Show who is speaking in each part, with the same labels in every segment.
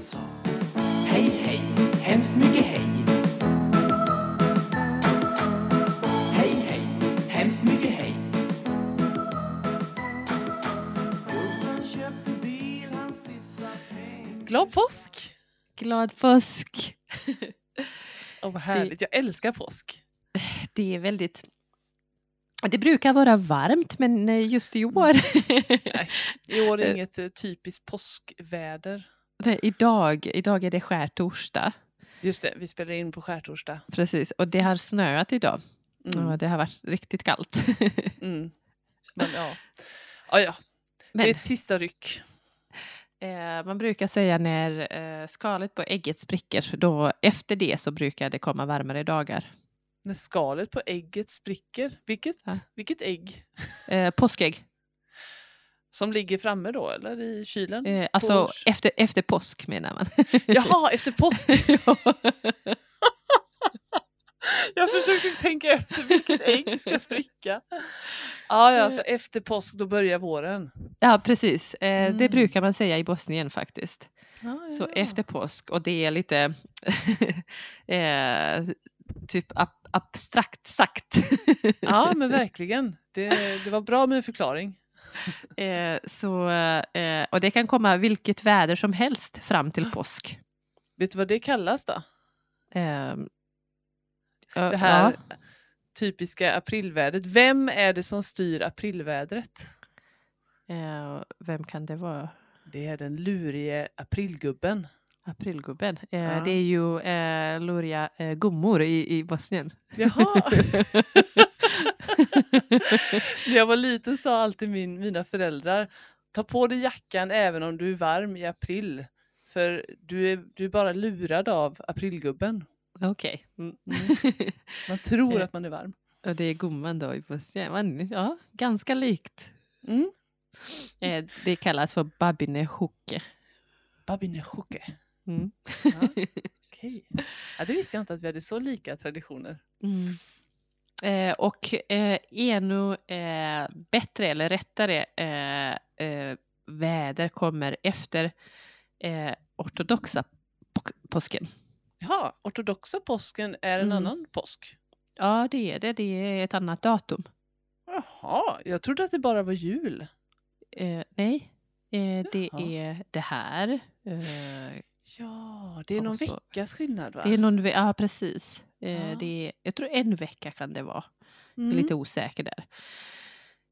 Speaker 1: sa Hej, hej, hemskt mycket hej. Hej, hej, hemskt mycket hej.
Speaker 2: Glad påsk!
Speaker 3: Glad påsk!
Speaker 2: Åh, vad härligt. Jag älskar påsk.
Speaker 3: Det är väldigt... Det brukar vara varmt, men eh, just i år...
Speaker 2: Nej, I år är det inget eh, typiskt påskväder.
Speaker 3: Nej, idag, idag är det skärtorsdag.
Speaker 2: Just det, vi spelar in på skärtorsdag.
Speaker 3: Precis, och det har snöat idag.
Speaker 2: Mm.
Speaker 3: Och det har varit riktigt kallt.
Speaker 2: Mm. Men ja. ja, ja. Det är
Speaker 3: Men
Speaker 2: ett sista ryck.
Speaker 3: eh, man brukar säga när eh, skalet på ägget spricker, då efter det så brukar det komma varmare dagar.
Speaker 2: När skalet på ägget spricker. Vilket,
Speaker 3: Ja.
Speaker 2: vilket ägg?
Speaker 3: Eh, påskägg,
Speaker 2: Som ligger framme då, eller i kylen?
Speaker 3: eh, alltså efter, efter påsk menar man.
Speaker 2: Jaha, efter påsk! Jag försökte tänka efter vilket ägg ska spricka. Ja, ja, så efter påsk då börjar våren.
Speaker 3: ja, precis. Eh, Det
Speaker 2: Mm.
Speaker 3: brukar man säga i Bosnien faktiskt.
Speaker 2: Ja,
Speaker 3: Så efter påsk och det är lite eh, typ ab abstrakt sagt.
Speaker 2: Ja, men verkligen. Det, det var bra med en förklaring.
Speaker 3: eh, så, eh, och det kan komma vilket väder som helst fram till påsk.
Speaker 2: Vet du vad det kallas då?
Speaker 3: Eh,
Speaker 2: Det här
Speaker 3: ja,
Speaker 2: typiska aprilvädret. Vem är det som styr aprilvädret?
Speaker 3: eh, vem kan det vara?
Speaker 2: Det är den lurige aprilgubben.
Speaker 3: Aprilgubben. Eh,
Speaker 2: Ja.
Speaker 3: Det är ju eh, Luria eh, gummor i, i Bosnien.
Speaker 2: Jaha! När jag var liten sa alltid min, mina föräldrar Ta på dig jackan även om du är varm i april. För du är, du är bara lurad av aprilgubben.
Speaker 3: Okej. Mm.
Speaker 2: Man tror att man är varm.
Speaker 3: och det är gumman då i. Man, ja, ganska likt.
Speaker 2: Mm.
Speaker 3: Eh, det kallas för babinehuke.
Speaker 2: Babinejouke.
Speaker 3: Mm.
Speaker 2: Ja, okej. ja, det visste jag inte att vi hade så lika traditioner.
Speaker 3: Mm. Eh, och eh, ännu eh, bättre eller rättare eh, eh, väder kommer efter eh, ortodoxa på- påsken.
Speaker 2: Ja, ortodoxa påsken är en
Speaker 3: Mm.
Speaker 2: annan påsk.
Speaker 3: Ja, det är det. Det är ett annat datum.
Speaker 2: Jaha, jag trodde att det bara var jul.
Speaker 3: Nej, det är det här.
Speaker 2: Ja, det är någon veckas skillnad va?
Speaker 3: det är någon, ja, precis. Eh,
Speaker 2: Ja.
Speaker 3: det är, jag tror en vecka kan det vara. Jag
Speaker 2: Mm.
Speaker 3: är lite osäker där.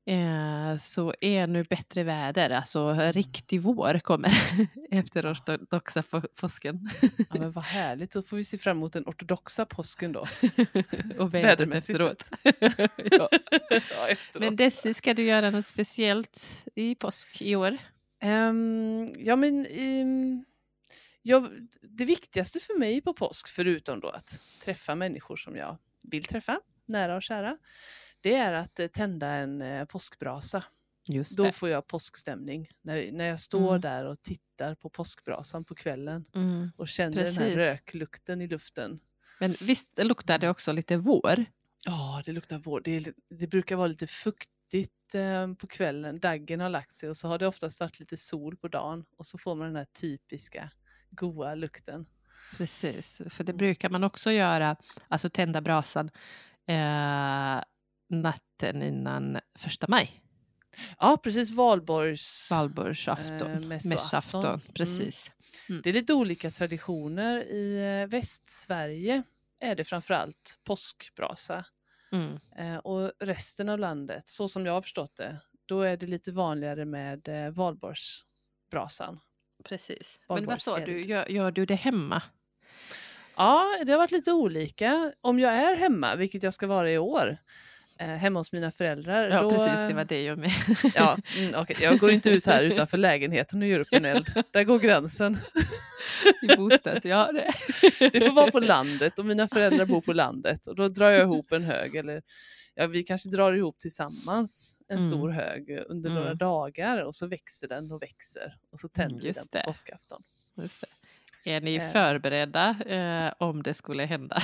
Speaker 3: Eh, så ännu bättre väder, alltså riktig vår kommer efter ortodoxa på- påsken.
Speaker 2: Ja, men vad härligt, då får vi se fram emot den ortodoxa påsken då.
Speaker 3: och vädret efteråt. ja.
Speaker 2: ja, efteråt.
Speaker 3: Men Desi, ska du göra något speciellt i påsk i år?
Speaker 2: Ehm, ja, men ehm, jag, det viktigaste för mig på påsk, förutom då att träffa människor som jag vill träffa, nära och kära, det är att eh, tända en eh, påskbrasa.
Speaker 3: Just
Speaker 2: Då får jag påskstämning. När, när jag står
Speaker 3: Mm.
Speaker 2: där och tittar på påskbrasan på kvällen
Speaker 3: Mm.
Speaker 2: och känner den här
Speaker 3: Precis.
Speaker 2: röklukten i luften.
Speaker 3: Men visst luktar det också lite vår?
Speaker 2: Ja, det luktar vår. Det, det brukar vara lite fuktigt eh, på kvällen. Daggen har lagt sig och så har det oftast varit lite sol på dagen och så får man den här typiska goa lukten.
Speaker 3: Precis, för det
Speaker 2: Mm.
Speaker 3: brukar man också göra, alltså tända brasan eh, natten innan första maj,
Speaker 2: Ja, precis. Valborgs...
Speaker 3: valborgsafton,
Speaker 2: Eh, mässoafton. Mm.
Speaker 3: Precis.
Speaker 2: Det är lite olika traditioner. I eh, Västsverige är det framförallt påskbrasa.
Speaker 3: Mm.
Speaker 2: Eh, och resten av landet, så som jag har förstått det, då är det lite vanligare med eh, valborgsbrasan.
Speaker 3: Precis. Men vad sa du, gör, gör du det hemma?
Speaker 2: Ja, det har varit lite olika. Om jag är hemma, vilket jag ska vara i år, eh, hemma hos mina föräldrar.
Speaker 3: Ja,
Speaker 2: då,
Speaker 3: precis, det
Speaker 2: eh,
Speaker 3: var det jag med.
Speaker 2: Ja, mm, okej, jag går inte ut här utanför lägenheten och gör upp en eld. Där går gränsen.
Speaker 3: I ja, det.
Speaker 2: Det får vara på landet och mina föräldrar bor på landet och då drar jag ihop en hög eller ja, vi kanske drar ihop tillsammans en
Speaker 3: Mm.
Speaker 2: stor hög under några
Speaker 3: Mm.
Speaker 2: dagar och så växer den och växer och så tänder vi den på
Speaker 3: det.
Speaker 2: påskafton.
Speaker 3: Just det. Är ni
Speaker 2: Eh.
Speaker 3: förberedda eh, om det skulle hända?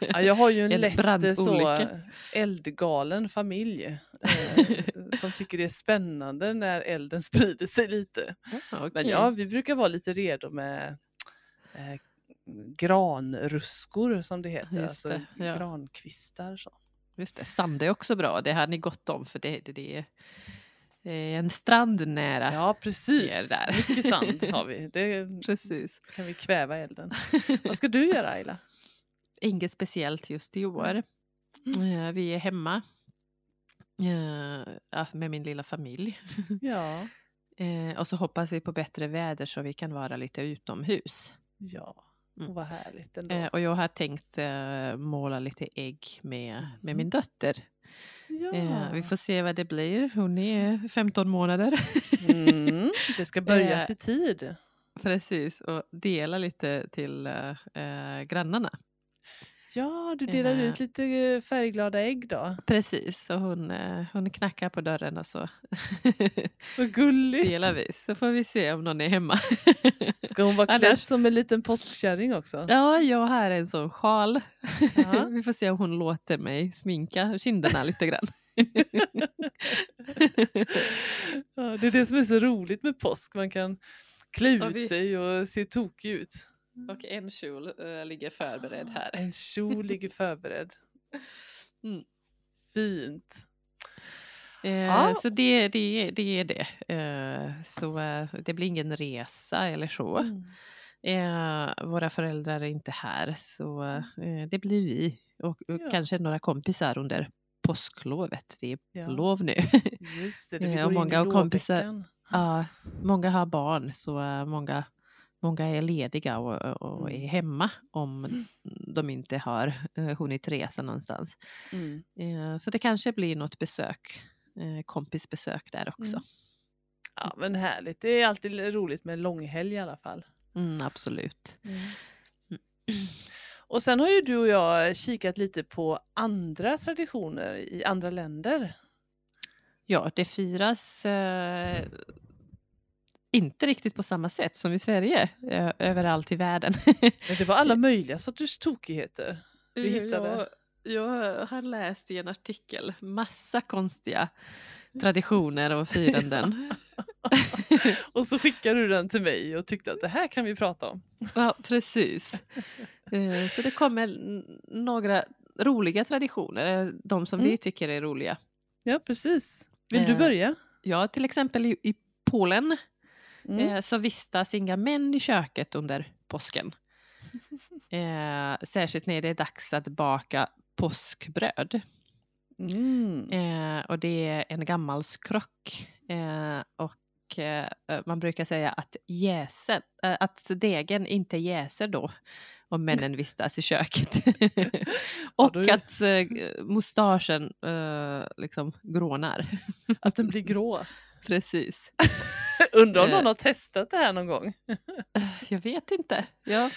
Speaker 2: Ja, jag har ju en,
Speaker 3: En
Speaker 2: lätt eh, så eldgalen familj eh, som tycker det är spännande när elden sprider sig lite. Men
Speaker 3: Okej.
Speaker 2: ja, vi brukar vara lite redo med eh, granruskor som det heter,
Speaker 3: Just
Speaker 2: alltså
Speaker 3: det, ja.
Speaker 2: grankvistar. Så.
Speaker 3: Just det, sand är också bra. Det har ni gott om för det, det, det är eh, en strand nära.
Speaker 2: Ja, precis.
Speaker 3: är där.
Speaker 2: Mycket sand har vi. Det
Speaker 3: Precis.
Speaker 2: kan vi kväva elden. Vad ska du göra Ayla?
Speaker 3: Inget speciellt just i år. Eh, vi är hemma eh, med min lilla familj.
Speaker 2: Ja,
Speaker 3: och så hoppas vi på bättre väder så vi kan vara lite utomhus.
Speaker 2: ja.
Speaker 3: Mm.
Speaker 2: Vad härligt ändå.
Speaker 3: Eh, och jag har tänkt eh, måla lite ägg med, med min dotter.
Speaker 2: ja.
Speaker 3: Eh, vi får se vad det blir. Hon är 15 månader.
Speaker 2: mm, det ska börjas
Speaker 3: Eh,
Speaker 2: i tid.
Speaker 3: Precis, och dela lite till eh, eh, grannarna.
Speaker 2: Ja, du
Speaker 3: eh,
Speaker 2: ut lite eh, färgglada ägg då.
Speaker 3: Precis, så hon, eh, hon knackar på dörren och så
Speaker 2: Vad gulligt.
Speaker 3: delar vi. Så får vi se om någon är hemma.
Speaker 2: Ska hon vara klädd
Speaker 3: Annars-
Speaker 2: som en liten påskkärring också?
Speaker 3: Ja, jag har en sån sjal.
Speaker 2: Ja.
Speaker 3: vi får se om hon låter mig sminka kinderna lite grann.
Speaker 2: Ja, det är det som är så roligt med påsk. Man kan klä
Speaker 3: Och
Speaker 2: ut
Speaker 3: vi-
Speaker 2: sig och se tokig ut.
Speaker 3: Och en kjol eh, ligger förberedd här.
Speaker 2: En kjol ligger förberedd.
Speaker 3: Mm.
Speaker 2: Fint.
Speaker 3: Eh,
Speaker 2: Ja.
Speaker 3: Så det, det, det är det. Eh, så eh, det blir ingen resa eller så.
Speaker 2: Mm.
Speaker 3: Eh, våra föräldrar är inte här så eh, det blir vi. Och, och
Speaker 2: Ja.
Speaker 3: kanske några kompisar under påsklovet. Det är
Speaker 2: Ja.
Speaker 3: lov nu.
Speaker 2: Just det, det
Speaker 3: och många kompisar-. Ja, många har barn så många, många är lediga och, och
Speaker 2: Mm.
Speaker 3: är hemma om de inte har eh, hunnit resa någonstans.
Speaker 2: Mm.
Speaker 3: Eh, så det kanske blir något besök, eh, kompisbesök där också.
Speaker 2: Mm. Ja, men härligt. Det är alltid roligt med långhelg i alla fall.
Speaker 3: Mm, absolut.
Speaker 2: Och sen har ju du och jag kikat lite på andra traditioner i andra länder.
Speaker 3: Ja, det firas eh, inte riktigt på samma sätt som i Sverige eh, överallt i världen.
Speaker 2: Men det var alla möjliga sorters tokigheter. Vi hittade.
Speaker 3: Jag, jag har läst i en artikel massa konstiga traditioner och firanden.
Speaker 2: Och så skickade du den till mig och tyckte att det här kan vi prata om.
Speaker 3: ja, precis. Eh, Så det kommer några roliga traditioner, eh, de som
Speaker 2: Mm.
Speaker 3: vi tycker är roliga.
Speaker 2: Ja, precis. Vill du
Speaker 3: Eh,
Speaker 2: börja?
Speaker 3: Ja, till exempel i, i Polen
Speaker 2: Mm.
Speaker 3: eh, så vistas inga män i köket under påsken. Eh, särskilt när det är dags att baka påskbröd.
Speaker 2: Mm.
Speaker 3: Eh, och det är en gammal skrock. Eh, och eh, man brukar säga att, jäsen, eh, att degen inte jäser då om männen vistas i köket. och
Speaker 2: då är-
Speaker 3: att eh, mustaschen eh, liksom grånar.
Speaker 2: Att den blir grå.
Speaker 3: Precis.
Speaker 2: Undrar om
Speaker 3: Eh.
Speaker 2: någon har testat det här någon gång?
Speaker 3: Jag vet inte. Ja,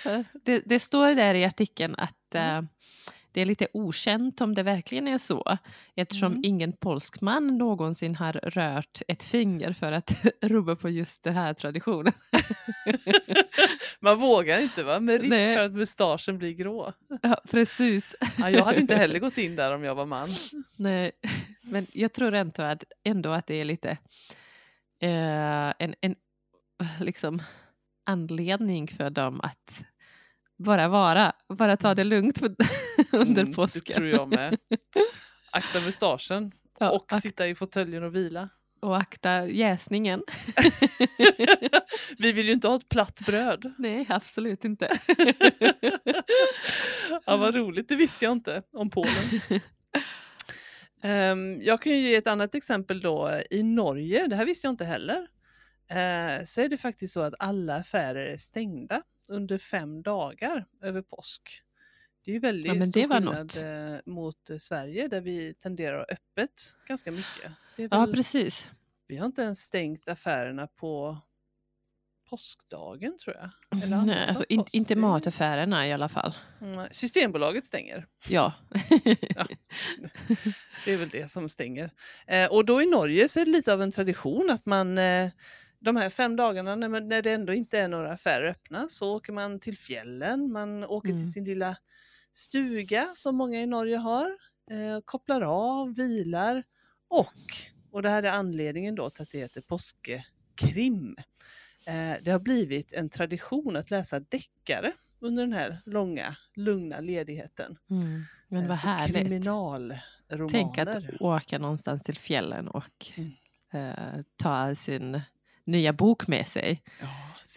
Speaker 3: det, det står där i artikeln att
Speaker 2: Mm.
Speaker 3: eh, det är lite okänt om det verkligen är så eftersom
Speaker 2: Mm.
Speaker 3: ingen polsk man någonsin har rört ett finger för att rubba på just den här traditionen.
Speaker 2: Man vågar inte va? Med risk
Speaker 3: Nej.
Speaker 2: för att mustaschen blir grå.
Speaker 3: Ja, precis.
Speaker 2: Ja, jag hade inte heller gått in där om jag var man.
Speaker 3: Nej, men jag tror ändå att, ändå att det är lite eh, en, en liksom anledning för dem att bara vara, bara ta det lugnt under
Speaker 2: Mm,
Speaker 3: påsken.
Speaker 2: Det tror jag med. Akta mustaschen
Speaker 3: Ja,
Speaker 2: och
Speaker 3: ak-
Speaker 2: sitta i fåtöljen och vila.
Speaker 3: och akta jäsningen.
Speaker 2: Vi vill ju inte ha ett platt bröd.
Speaker 3: Nej, absolut inte.
Speaker 2: ja, vad roligt, det visste jag inte om Polen. Ehm, jag kan ju ge ett annat exempel då. I Norge, det här visste jag inte heller, eh, så är det faktiskt så att alla affärer är stängda under fem dagar över påsk. Det är ju väldigt
Speaker 3: Ja, men
Speaker 2: stor skillnad
Speaker 3: något.
Speaker 2: eh, mot Sverige där vi tenderar att ha öppet ganska mycket. Är
Speaker 3: Ja,
Speaker 2: väl,
Speaker 3: precis.
Speaker 2: vi har inte ens stängt affärerna på påskdagen tror jag. Eller
Speaker 3: Nej, alltså, in, inte mataffärerna i alla fall.
Speaker 2: Mm, Systembolaget stänger.
Speaker 3: Ja.
Speaker 2: Det är väl det som stänger. Eh, och då i Norge så är det lite av en tradition att man eh, de här fem dagarna när, när det ändå inte är några affärer öppna så åker man till fjällen, man åker
Speaker 3: Mm.
Speaker 2: till sin lilla stuga som många i Norge har, eh, kopplar av, vilar och, och det här är anledningen då till att det heter påskekrim. Eh, det har blivit en tradition att läsa deckare under den här långa, lugna ledigheten.
Speaker 3: Mm. Men
Speaker 2: Eh,
Speaker 3: vad
Speaker 2: så
Speaker 3: härligt.
Speaker 2: Kriminalromaner.
Speaker 3: Tänk att åka någonstans till fjällen och
Speaker 2: Mm.
Speaker 3: eh, ta sin nya bok med sig
Speaker 2: Ja,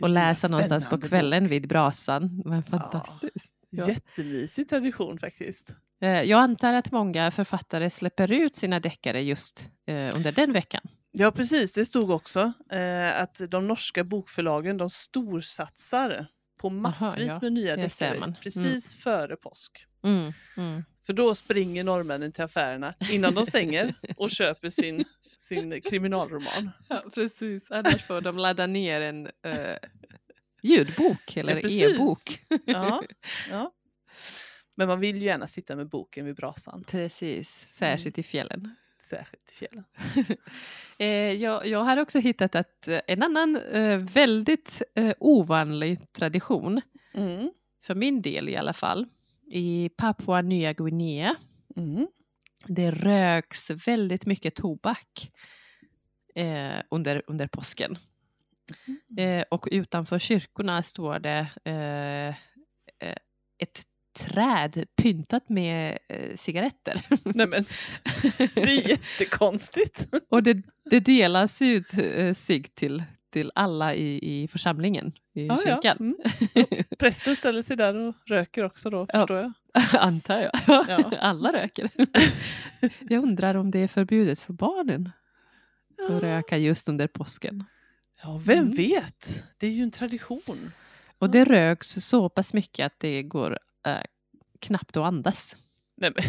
Speaker 3: och läsa någonstans på kvällen
Speaker 2: bok.
Speaker 3: vid brasan. Men fantastiskt. Ja.
Speaker 2: Jättemysig tradition faktiskt.
Speaker 3: Eh, Jag antar att många författare släpper ut sina deckare just eh, under den veckan.
Speaker 2: Ja precis, det stod också eh, att de norska bokförlagen de storsatsar på massvis
Speaker 3: ja,
Speaker 2: med nya deckare
Speaker 3: man.
Speaker 2: precis före påsk.
Speaker 3: Mm, mm.
Speaker 2: För då springer norrmännen till affärerna innan de stänger och köper sin, sin kriminalroman.
Speaker 3: Ja, precis. Annars får de ladda ner en eh, ljudbok eller e-bok.
Speaker 2: Ja, ja. Men man vill ju gärna sitta med boken vid brasan,
Speaker 3: Precis, särskilt i fjällen.
Speaker 2: Särskilt i fjällen.
Speaker 3: Eh, jag, jag har också hittat att eh, en annan eh, väldigt ovanlig tradition,
Speaker 2: Mm.
Speaker 3: för min del i alla fall, i Papua Nya Guinea,
Speaker 2: Mm.
Speaker 3: det röks väldigt mycket tobak eh, under, under påsken. Eh, och utanför kyrkorna står det eh, ett träd pyntat med eh, cigaretter.
Speaker 2: Nej men, det är jättekonstigt.
Speaker 3: och det, det delas ut eh, sig till, till alla i, i församlingen, i
Speaker 2: Ja, ja.
Speaker 3: kyrkan.
Speaker 2: Mm. Och Prästen ställer sig där och röker också då,
Speaker 3: Ja.
Speaker 2: förstår jag.
Speaker 3: Antar jag.
Speaker 2: Ja.
Speaker 3: Alla röker. jag undrar om det är förbjudet för barnen att röka just under påsken.
Speaker 2: Ja, vem
Speaker 3: Mm.
Speaker 2: vet? Det är ju en tradition.
Speaker 3: Och det röks så pass mycket att det går eh, knappt att andas.
Speaker 2: Nej, men,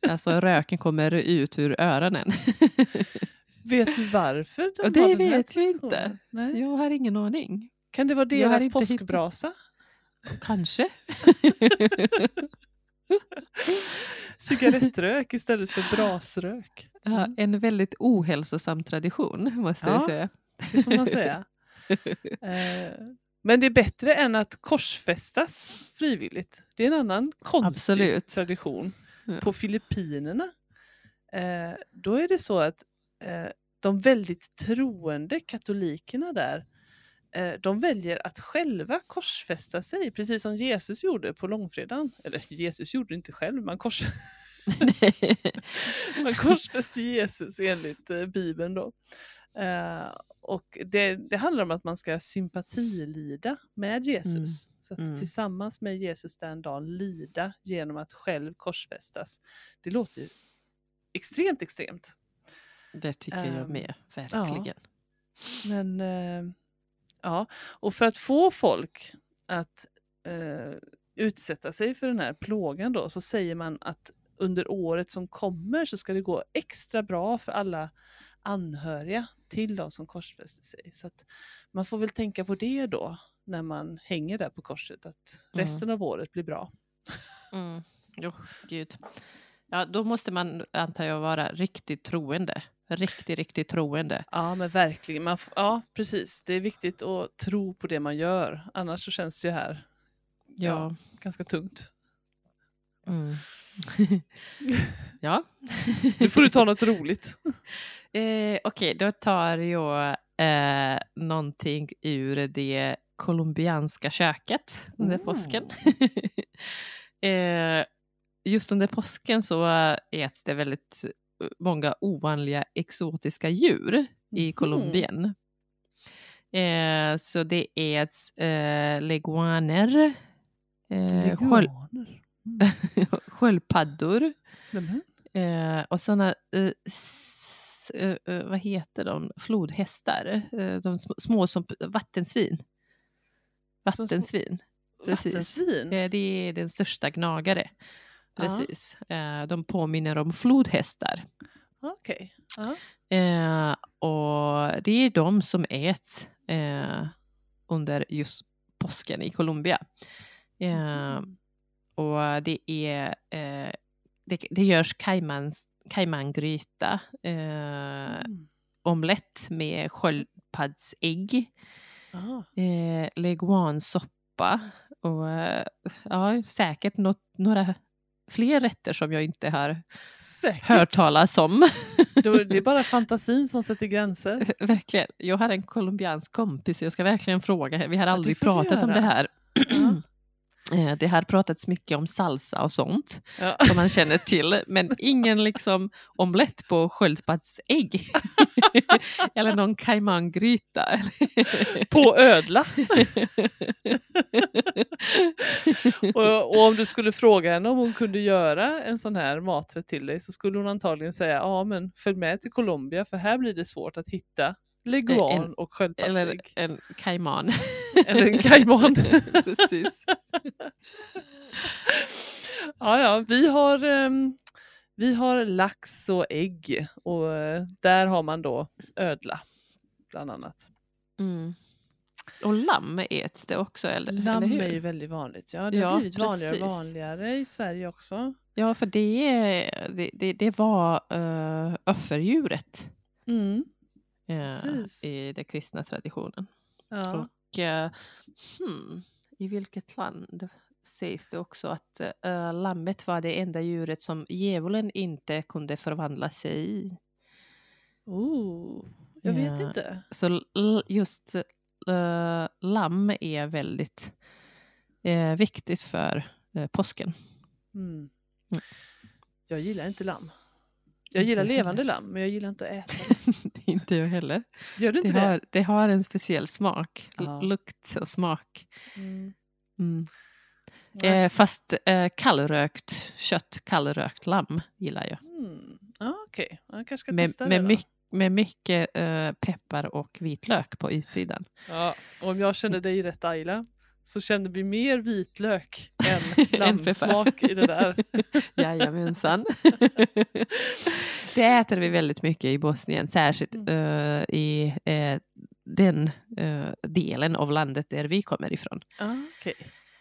Speaker 3: Alltså röken kommer ut ur öronen.
Speaker 2: vet du varför de
Speaker 3: Och det vet jag inte.
Speaker 2: Nej.
Speaker 3: Jag har ingen aning.
Speaker 2: Kan det vara deras
Speaker 3: hittat-
Speaker 2: påskbrasa?
Speaker 3: Kanske.
Speaker 2: Cigarettrök istället för brasrök.
Speaker 3: Ja, en väldigt ohälsosam tradition måste
Speaker 2: Ja.
Speaker 3: jag säga.
Speaker 2: Det får man säga. Eh, Men det är bättre än att korsfästas frivilligt. Det är en annan konstig
Speaker 3: Absolut.
Speaker 2: tradition.
Speaker 3: Ja.
Speaker 2: På Filippinerna, eh, då är det så att eh, de väldigt troende katolikerna där, eh, de väljer att själva korsfästa sig, precis som Jesus gjorde på långfredagen. Eller Jesus gjorde det inte själv, man, kors, man korsfäste Jesus enligt eh, Bibeln då. Och det, det handlar om att man ska sympatilida med Jesus. Så att
Speaker 3: Mm.
Speaker 2: tillsammans med Jesus den dagen lida genom att själv korsfästas. Det låter ju extremt extremt.
Speaker 3: Det tycker jag
Speaker 2: Ehm,
Speaker 3: med, verkligen.
Speaker 2: Men eh, ja, och för att få folk att eh, utsätta sig för den här plågan då så säger man att under året som kommer så ska det gå extra bra för alla anhöriga till de som korsfäster sig. Så att man får väl tänka på det då när man hänger där på korset, att
Speaker 3: Mm.
Speaker 2: resten av året blir bra.
Speaker 3: Mm. Jo, gud. Ja, då måste man, antar jag, vara riktigt troende. Riktigt, riktigt troende.
Speaker 2: Ja men verkligen, man ja precis. Det är viktigt att tro på det man gör, annars så känns det ju här
Speaker 3: Ja.
Speaker 2: ganska tungt.
Speaker 3: Mm. ja.
Speaker 2: Nu får du ta något roligt.
Speaker 3: Eh, Okej, då tar jag eh, någonting ur det colombianska köket under
Speaker 2: Mm.
Speaker 3: påsken. eh, just under påsken så äts det väldigt många ovanliga exotiska djur i
Speaker 2: Mhm.
Speaker 3: Colombien. Eh, så det äts eh, leguaner, eh, sköld,
Speaker 2: Veganer.
Speaker 3: sköldpaddor. Eh, och sådana, eh, s- eh, eh, vad heter de, flodhästar, eh, de små, som vattensvin. Vattensvin, precis.
Speaker 2: Vattensvin?
Speaker 3: Det är den största gnagare.
Speaker 2: Ja.
Speaker 3: Precis. Eh, de påminner om flodhästar.
Speaker 2: Okej. Ja.
Speaker 3: Eh, och det är de som äts under just påsken i Colombia.
Speaker 2: Mm.
Speaker 3: och det är det, det görs caimans, caimangryta, eh,
Speaker 2: Mm.
Speaker 3: omelett med sköld, sköldpaddsägg,
Speaker 2: Ah.
Speaker 3: eh, leguansoppa och eh, ja, säkert något, några fler rätter som jag inte har
Speaker 2: Säkert.
Speaker 3: hört talas om.
Speaker 2: Det är bara fantasin som sätter gränser.
Speaker 3: verkligen. Jag har en colombiansk kompis, jag ska verkligen fråga. Vi har aldrig pratat om det här.
Speaker 2: Ja.
Speaker 3: Eh, Det har pratats mycket om salsa och sånt
Speaker 2: Ja.
Speaker 3: som man känner till, men ingen liksom omelett på sköldpaddsägg. Eller någon caimangryta.
Speaker 2: På ödla. Och, och om du skulle fråga henne om hon kunde göra en sån här maträtt till dig så skulle hon antagligen säga ja men följ med till Colombia för här blir det svårt att hitta leguan
Speaker 3: En-
Speaker 2: och
Speaker 3: Eller
Speaker 2: sköldpaddsägg.
Speaker 3: en caiman.
Speaker 2: Eller en caiman.
Speaker 3: Precis.
Speaker 2: Ja, ja, vi har, ehm, vi har lax och ägg och eh, där har man då ödla bland annat.
Speaker 3: Mm. Och lamm äts det också, eller,
Speaker 2: Lamm
Speaker 3: eller hur?
Speaker 2: är ju väldigt vanligt. Ja, det har
Speaker 3: Ja,
Speaker 2: blivit vanligare och vanligare i Sverige också.
Speaker 3: Ja, för det, det, det, det var uh, offerdjuret
Speaker 2: Mm,
Speaker 3: eh, i den kristna traditionen.
Speaker 2: ja.
Speaker 3: Och eh, hmm, i vilket land sägs det också att eh, lammet var det enda djuret som djävulen inte kunde förvandla sig i.
Speaker 2: Oh, jag vet inte.
Speaker 3: Så just eh, lamm är väldigt eh, viktigt för eh, påsken.
Speaker 2: Mm.
Speaker 3: Mm.
Speaker 2: Jag gillar inte lamm. Jag gillar levande lamm men jag gillar inte att äta det.
Speaker 3: inte jag heller.
Speaker 2: Gör du
Speaker 3: Det
Speaker 2: inte det?
Speaker 3: har, det har en speciell smak,
Speaker 2: Ja.
Speaker 3: lukt och smak.
Speaker 2: Mm.
Speaker 3: Mm. Eh, fast eh, kallrökt kött, kallrökt lamm gillar jag.
Speaker 2: Mm. Ja, Okej, jag kanske ska
Speaker 3: Med,
Speaker 2: testa
Speaker 3: med,
Speaker 2: det då.
Speaker 3: mycket, med mycket eh, peppar och vitlök på utsidan.
Speaker 2: Ja, och om jag kände dig rätt Ayla så kände vi mer vitlök än lammsmak i det där.
Speaker 3: Jajamensan. det äter vi väldigt mycket i Bosnien, särskilt
Speaker 2: Mm.
Speaker 3: eh, i eh, den eh, delen av landet där vi kommer ifrån.
Speaker 2: Ah, okej.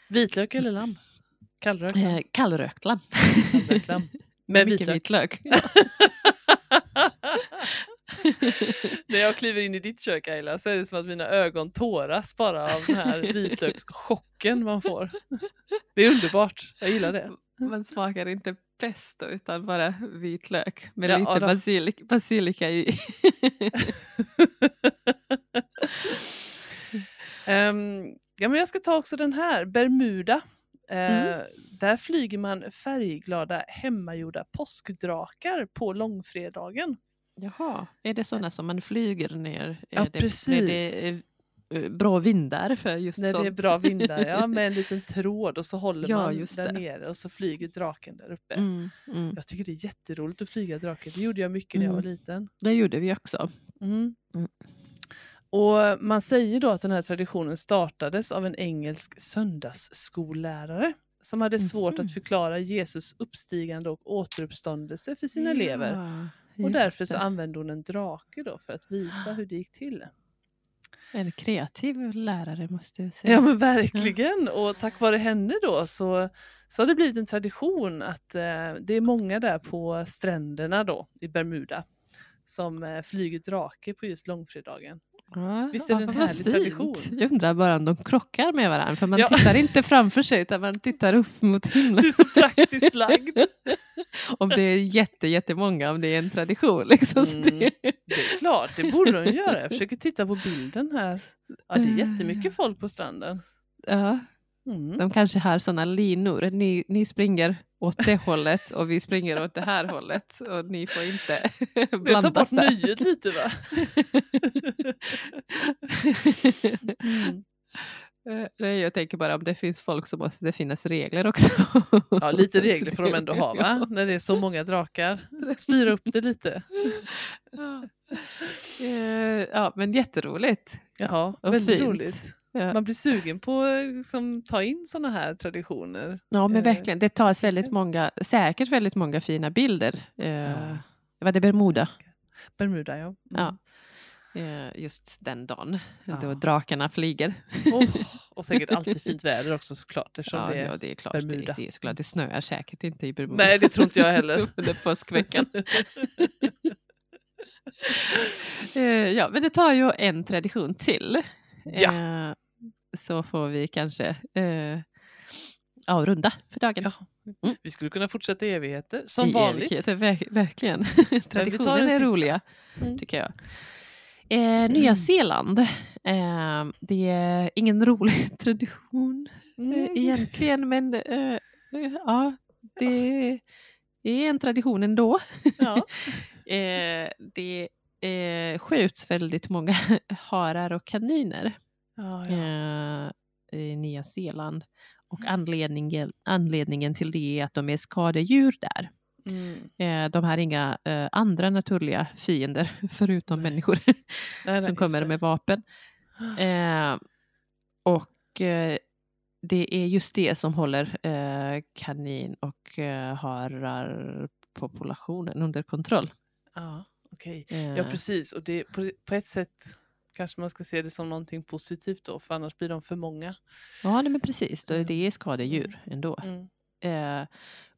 Speaker 2: Vitlök eller lamm? Kallrökt lamm?
Speaker 3: Kallrökt lamm.
Speaker 2: Kallrökt lamm.
Speaker 3: Med
Speaker 2: vitlök.
Speaker 3: vitlök.
Speaker 2: När jag kliver in i ditt kök Ayla så är det som att mina ögon tåras bara av den här vitlökschocken man får. Det är underbart, jag gillar det.
Speaker 3: Man smakar inte pesto utan bara vitlök med
Speaker 2: Ja,
Speaker 3: lite basilik, basilika i.
Speaker 2: Ehm, ja, men jag ska ta också den här, Bermuda. Eh,
Speaker 3: Mm.
Speaker 2: Där flyger man färgglada hemmagjorda påskdrakar på långfredagen.
Speaker 3: Jaha, är det sådana som man flyger ner?
Speaker 2: Ja,
Speaker 3: det,
Speaker 2: precis.
Speaker 3: När det är eh, bra vindar för just
Speaker 2: När
Speaker 3: sånt?
Speaker 2: det är bra vindar, ja, med en liten tråd och så håller
Speaker 3: Ja,
Speaker 2: man där
Speaker 3: det.
Speaker 2: nere och så flyger draken där uppe.
Speaker 3: Mm, mm.
Speaker 2: Jag tycker det är jätteroligt att flyga drake. Det gjorde jag mycket när jag var
Speaker 3: Mm.
Speaker 2: liten.
Speaker 3: Det gjorde vi också.
Speaker 2: Mm.
Speaker 3: Mm.
Speaker 2: Och Man säger då att den här traditionen startades av en engelsk söndagsskollärare som hade svårt
Speaker 3: Mhm.
Speaker 2: att förklara Jesus uppstigande och återuppståndelse för sina elever. Och därför så
Speaker 3: det.
Speaker 2: använde hon en drake då för att visa hur det gick till.
Speaker 3: En kreativ lärare måste jag säga.
Speaker 2: Ja men verkligen! Och tack vare henne då så, så har det blivit en tradition att eh, det är många där på stränderna då i Bermuda som eh, flyger drake på just långfredagen.
Speaker 3: Ja,
Speaker 2: Visst är det en härlig
Speaker 3: fint.
Speaker 2: tradition?
Speaker 3: Jag undrar bara om de krockar med varandra för man
Speaker 2: Ja.
Speaker 3: tittar inte framför sig utan man tittar upp mot
Speaker 2: Du
Speaker 3: himlen.
Speaker 2: är så praktiskt lagd!
Speaker 3: om det är jätte, jättemånga, om det är en tradition. Liksom.
Speaker 2: Mm.
Speaker 3: det,
Speaker 2: Det är klart, det borde de göra. Jag försöker titta på bilden här. Ja, det är jättemycket folk på stranden.
Speaker 3: ja,
Speaker 2: Mm.
Speaker 3: de kanske har sådana linor. Ni, ni springer åt det hållet och vi springer åt det här hållet och ni får inte
Speaker 2: Det tar
Speaker 3: blandas
Speaker 2: bort
Speaker 3: där.
Speaker 2: nöjet lite va? Mm.
Speaker 3: Eh, Nej, jag tänker bara om det finns folk så måste det finnas regler också.
Speaker 2: Ja, lite regler får de ändå ha va? När det är så många drakar. Styra upp det lite.
Speaker 3: Ja. Eh, ja, men jätteroligt.
Speaker 2: Jaha,
Speaker 3: Vad
Speaker 2: väldigt
Speaker 3: fint.
Speaker 2: roligt.
Speaker 3: Ja.
Speaker 2: Man blir sugen på att liksom, ta in sådana här traditioner.
Speaker 3: Ja, men
Speaker 2: Eh,
Speaker 3: verkligen. Det tas väldigt många, säkert väldigt många fina bilder. Eh, Var det Bermuda?
Speaker 2: Bermuda ja. Mm.
Speaker 3: Ja. Eh, just den dagen
Speaker 2: Ja.
Speaker 3: då drakarna flyger.
Speaker 2: Oh, och säkert alltid fint väder också såklart.
Speaker 3: Ja,
Speaker 2: det är...
Speaker 3: ja, det är klart. Det,
Speaker 2: Bermuda.
Speaker 3: det är såklart. Det snöar säkert inte i Bermuda.
Speaker 2: Nej, det tror inte jag heller.
Speaker 3: Under påskveckan. Ja, men det tar ju en tradition till.
Speaker 2: Ja.
Speaker 3: Så får vi kanske eh, avrunda för dagen.
Speaker 2: Ja.
Speaker 3: Mm.
Speaker 2: Vi skulle kunna fortsätta i evigheter, som
Speaker 3: I
Speaker 2: vanligt.
Speaker 3: evigheter, verk- verkligen. Traditioner är roliga,
Speaker 2: Mm.
Speaker 3: tycker jag. Eh, Nya Zeeland, eh, det är ingen rolig tradition eh,
Speaker 2: Mm.
Speaker 3: egentligen, men eh, eh, ja, det är en tradition ändå.
Speaker 2: Ja.
Speaker 3: Eh, det eh, skjuts väldigt många harar och kaniner
Speaker 2: Ja, ja.
Speaker 3: eh, i Nya Zeeland. Och
Speaker 2: Mm.
Speaker 3: anledningen, anledningen till det är att de är skadedjur där.
Speaker 2: Mm.
Speaker 3: Eh, de har inga eh, andra naturliga fiender förutom
Speaker 2: Nej.
Speaker 3: människor
Speaker 2: Nej,
Speaker 3: som kommer med vapen. Och det är just det som håller kanin och hararpopulationen under kontroll.
Speaker 2: Ja, okej.
Speaker 3: Eh,
Speaker 2: Ja, precis. Och det, på, på ett sätt kanske man ska se det som någonting positivt då, för annars blir de för många.
Speaker 3: ja, nej, men precis.
Speaker 2: Mm.
Speaker 3: Det är skadedjur ändå.
Speaker 2: Mm.
Speaker 3: Eh,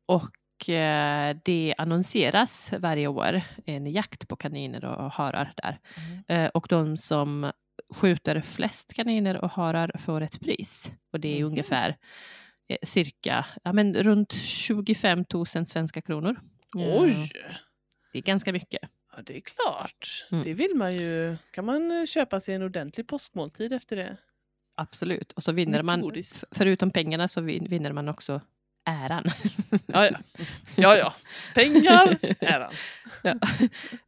Speaker 3: och eh, det annonseras varje år en jakt på kaniner och harar där.
Speaker 2: Mm.
Speaker 3: Eh, och de som skjuter flest kaniner och harar får ett pris. Och det är
Speaker 2: Mhm.
Speaker 3: ungefär eh, cirka ja, men runt 25 000 svenska kronor. Eh,
Speaker 2: Oj!
Speaker 3: Det är ganska mycket.
Speaker 2: Det är klart.
Speaker 3: Mm.
Speaker 2: Det vill man ju. Kan man eh, köpa sig en ordentlig påskmåltid efter det?
Speaker 3: Absolut. Och så vinner man, förutom pengarna så vin- vinner man också äran.
Speaker 2: Ja, ja. ja, ja. Pengar, äran.
Speaker 3: Ja.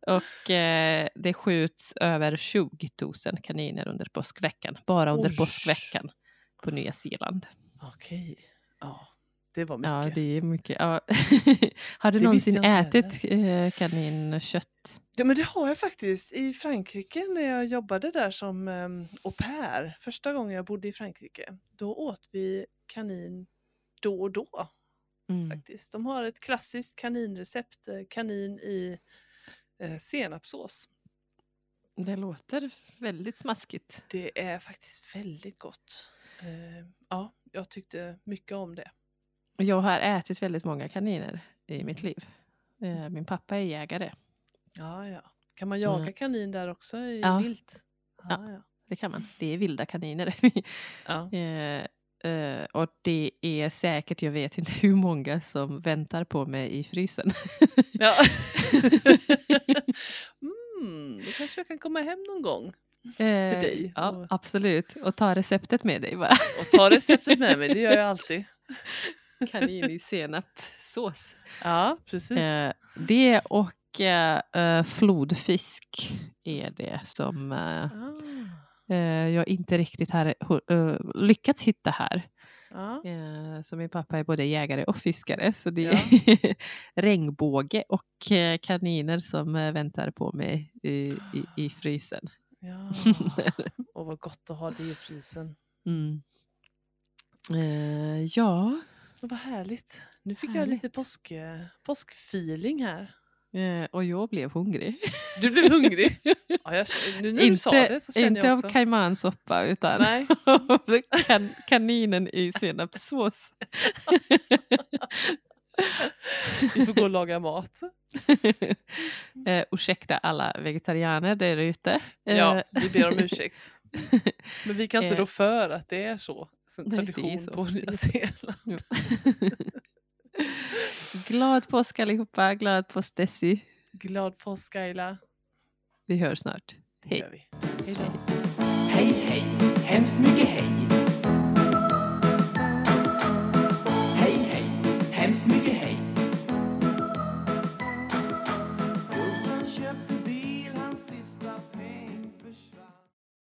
Speaker 3: Och eh, det skjuts över 20 000 kaniner under påskveckan. Bara under
Speaker 2: Oj.
Speaker 3: påskveckan på Nya Zeeland.
Speaker 2: Okej. Ja, det var mycket.
Speaker 3: Ja, det är mycket. Ja. har du
Speaker 2: Det
Speaker 3: någonsin ätit eh, kaninkött?
Speaker 2: Ja, men det har jag faktiskt. I Frankrike när jag jobbade där som um, au pair, första gången jag bodde i Frankrike, då åt vi kanin då och då
Speaker 3: Mm.
Speaker 2: faktiskt. De har ett klassiskt kaninrecept, eh, kanin i eh, senapssås.
Speaker 3: Det låter väldigt smaskigt.
Speaker 2: Det är faktiskt väldigt gott. Eh, ja, jag tyckte mycket om det.
Speaker 3: Jag har ätit väldigt många kaniner i mitt liv. Eh, min pappa är jägare.
Speaker 2: Ja, ja. Kan man jaga
Speaker 3: Mm.
Speaker 2: kanin där också i
Speaker 3: Ja.
Speaker 2: vilt? Ja, ja.
Speaker 3: Det kan man. Det är vilda kaniner.
Speaker 2: ja.
Speaker 3: Eh, eh, och det är säkert, jag vet inte hur många som väntar på mig i frysen.
Speaker 2: ja. mm, då kanske jag kan komma hem någon gång
Speaker 3: Eh,
Speaker 2: dig
Speaker 3: Ja,
Speaker 2: och-
Speaker 3: absolut. Och ta receptet med dig bara.
Speaker 2: och ta receptet med mig. Det gör jag alltid.
Speaker 3: Kanin i senapssås.
Speaker 2: Ja, precis.
Speaker 3: Eh, det och eh, eh, flodfisk är det som eh,
Speaker 2: Ah,
Speaker 3: jag inte riktigt har eh, lyckats hitta här.
Speaker 2: ja.
Speaker 3: Eh, så min pappa är både jägare och fiskare. Så det
Speaker 2: Ja.
Speaker 3: är regnbåge och kaniner som väntar på mig i, i, i frysen.
Speaker 2: ja. Och vad gott att ha det i frysen.
Speaker 3: Mm. Eh, ja,
Speaker 2: vad härligt. Nu fick jag
Speaker 3: Härligt.
Speaker 2: lite påsk, eh, påskfeeling här.
Speaker 3: eh, och jag blev hungrig.
Speaker 2: Du blev hungrig? Ja, jag, nu när du sa
Speaker 3: inte
Speaker 2: det så känner
Speaker 3: inte
Speaker 2: jag
Speaker 3: av
Speaker 2: också.
Speaker 3: kajmansoppa utan
Speaker 2: Nej.
Speaker 3: av kan, kaninen i senapssås.
Speaker 2: Vi får gå och laga mat.
Speaker 3: eh, ursäkta alla vegetarianer där ute. Eh,
Speaker 2: Ja, vi ber om ursäkt. Men vi kan inte
Speaker 3: Eh.
Speaker 2: rå för att det är så.
Speaker 3: Sen
Speaker 2: tradition på Nya Zeeland.
Speaker 3: glad påsk allihopa, glad påsk Desi.
Speaker 2: Glad påsk Ayla.
Speaker 3: Vi hörs snart. Hej.
Speaker 2: Vi. Hej, hej, hemskt mycket
Speaker 1: hej. Hej, hej, hemskt mycket hej.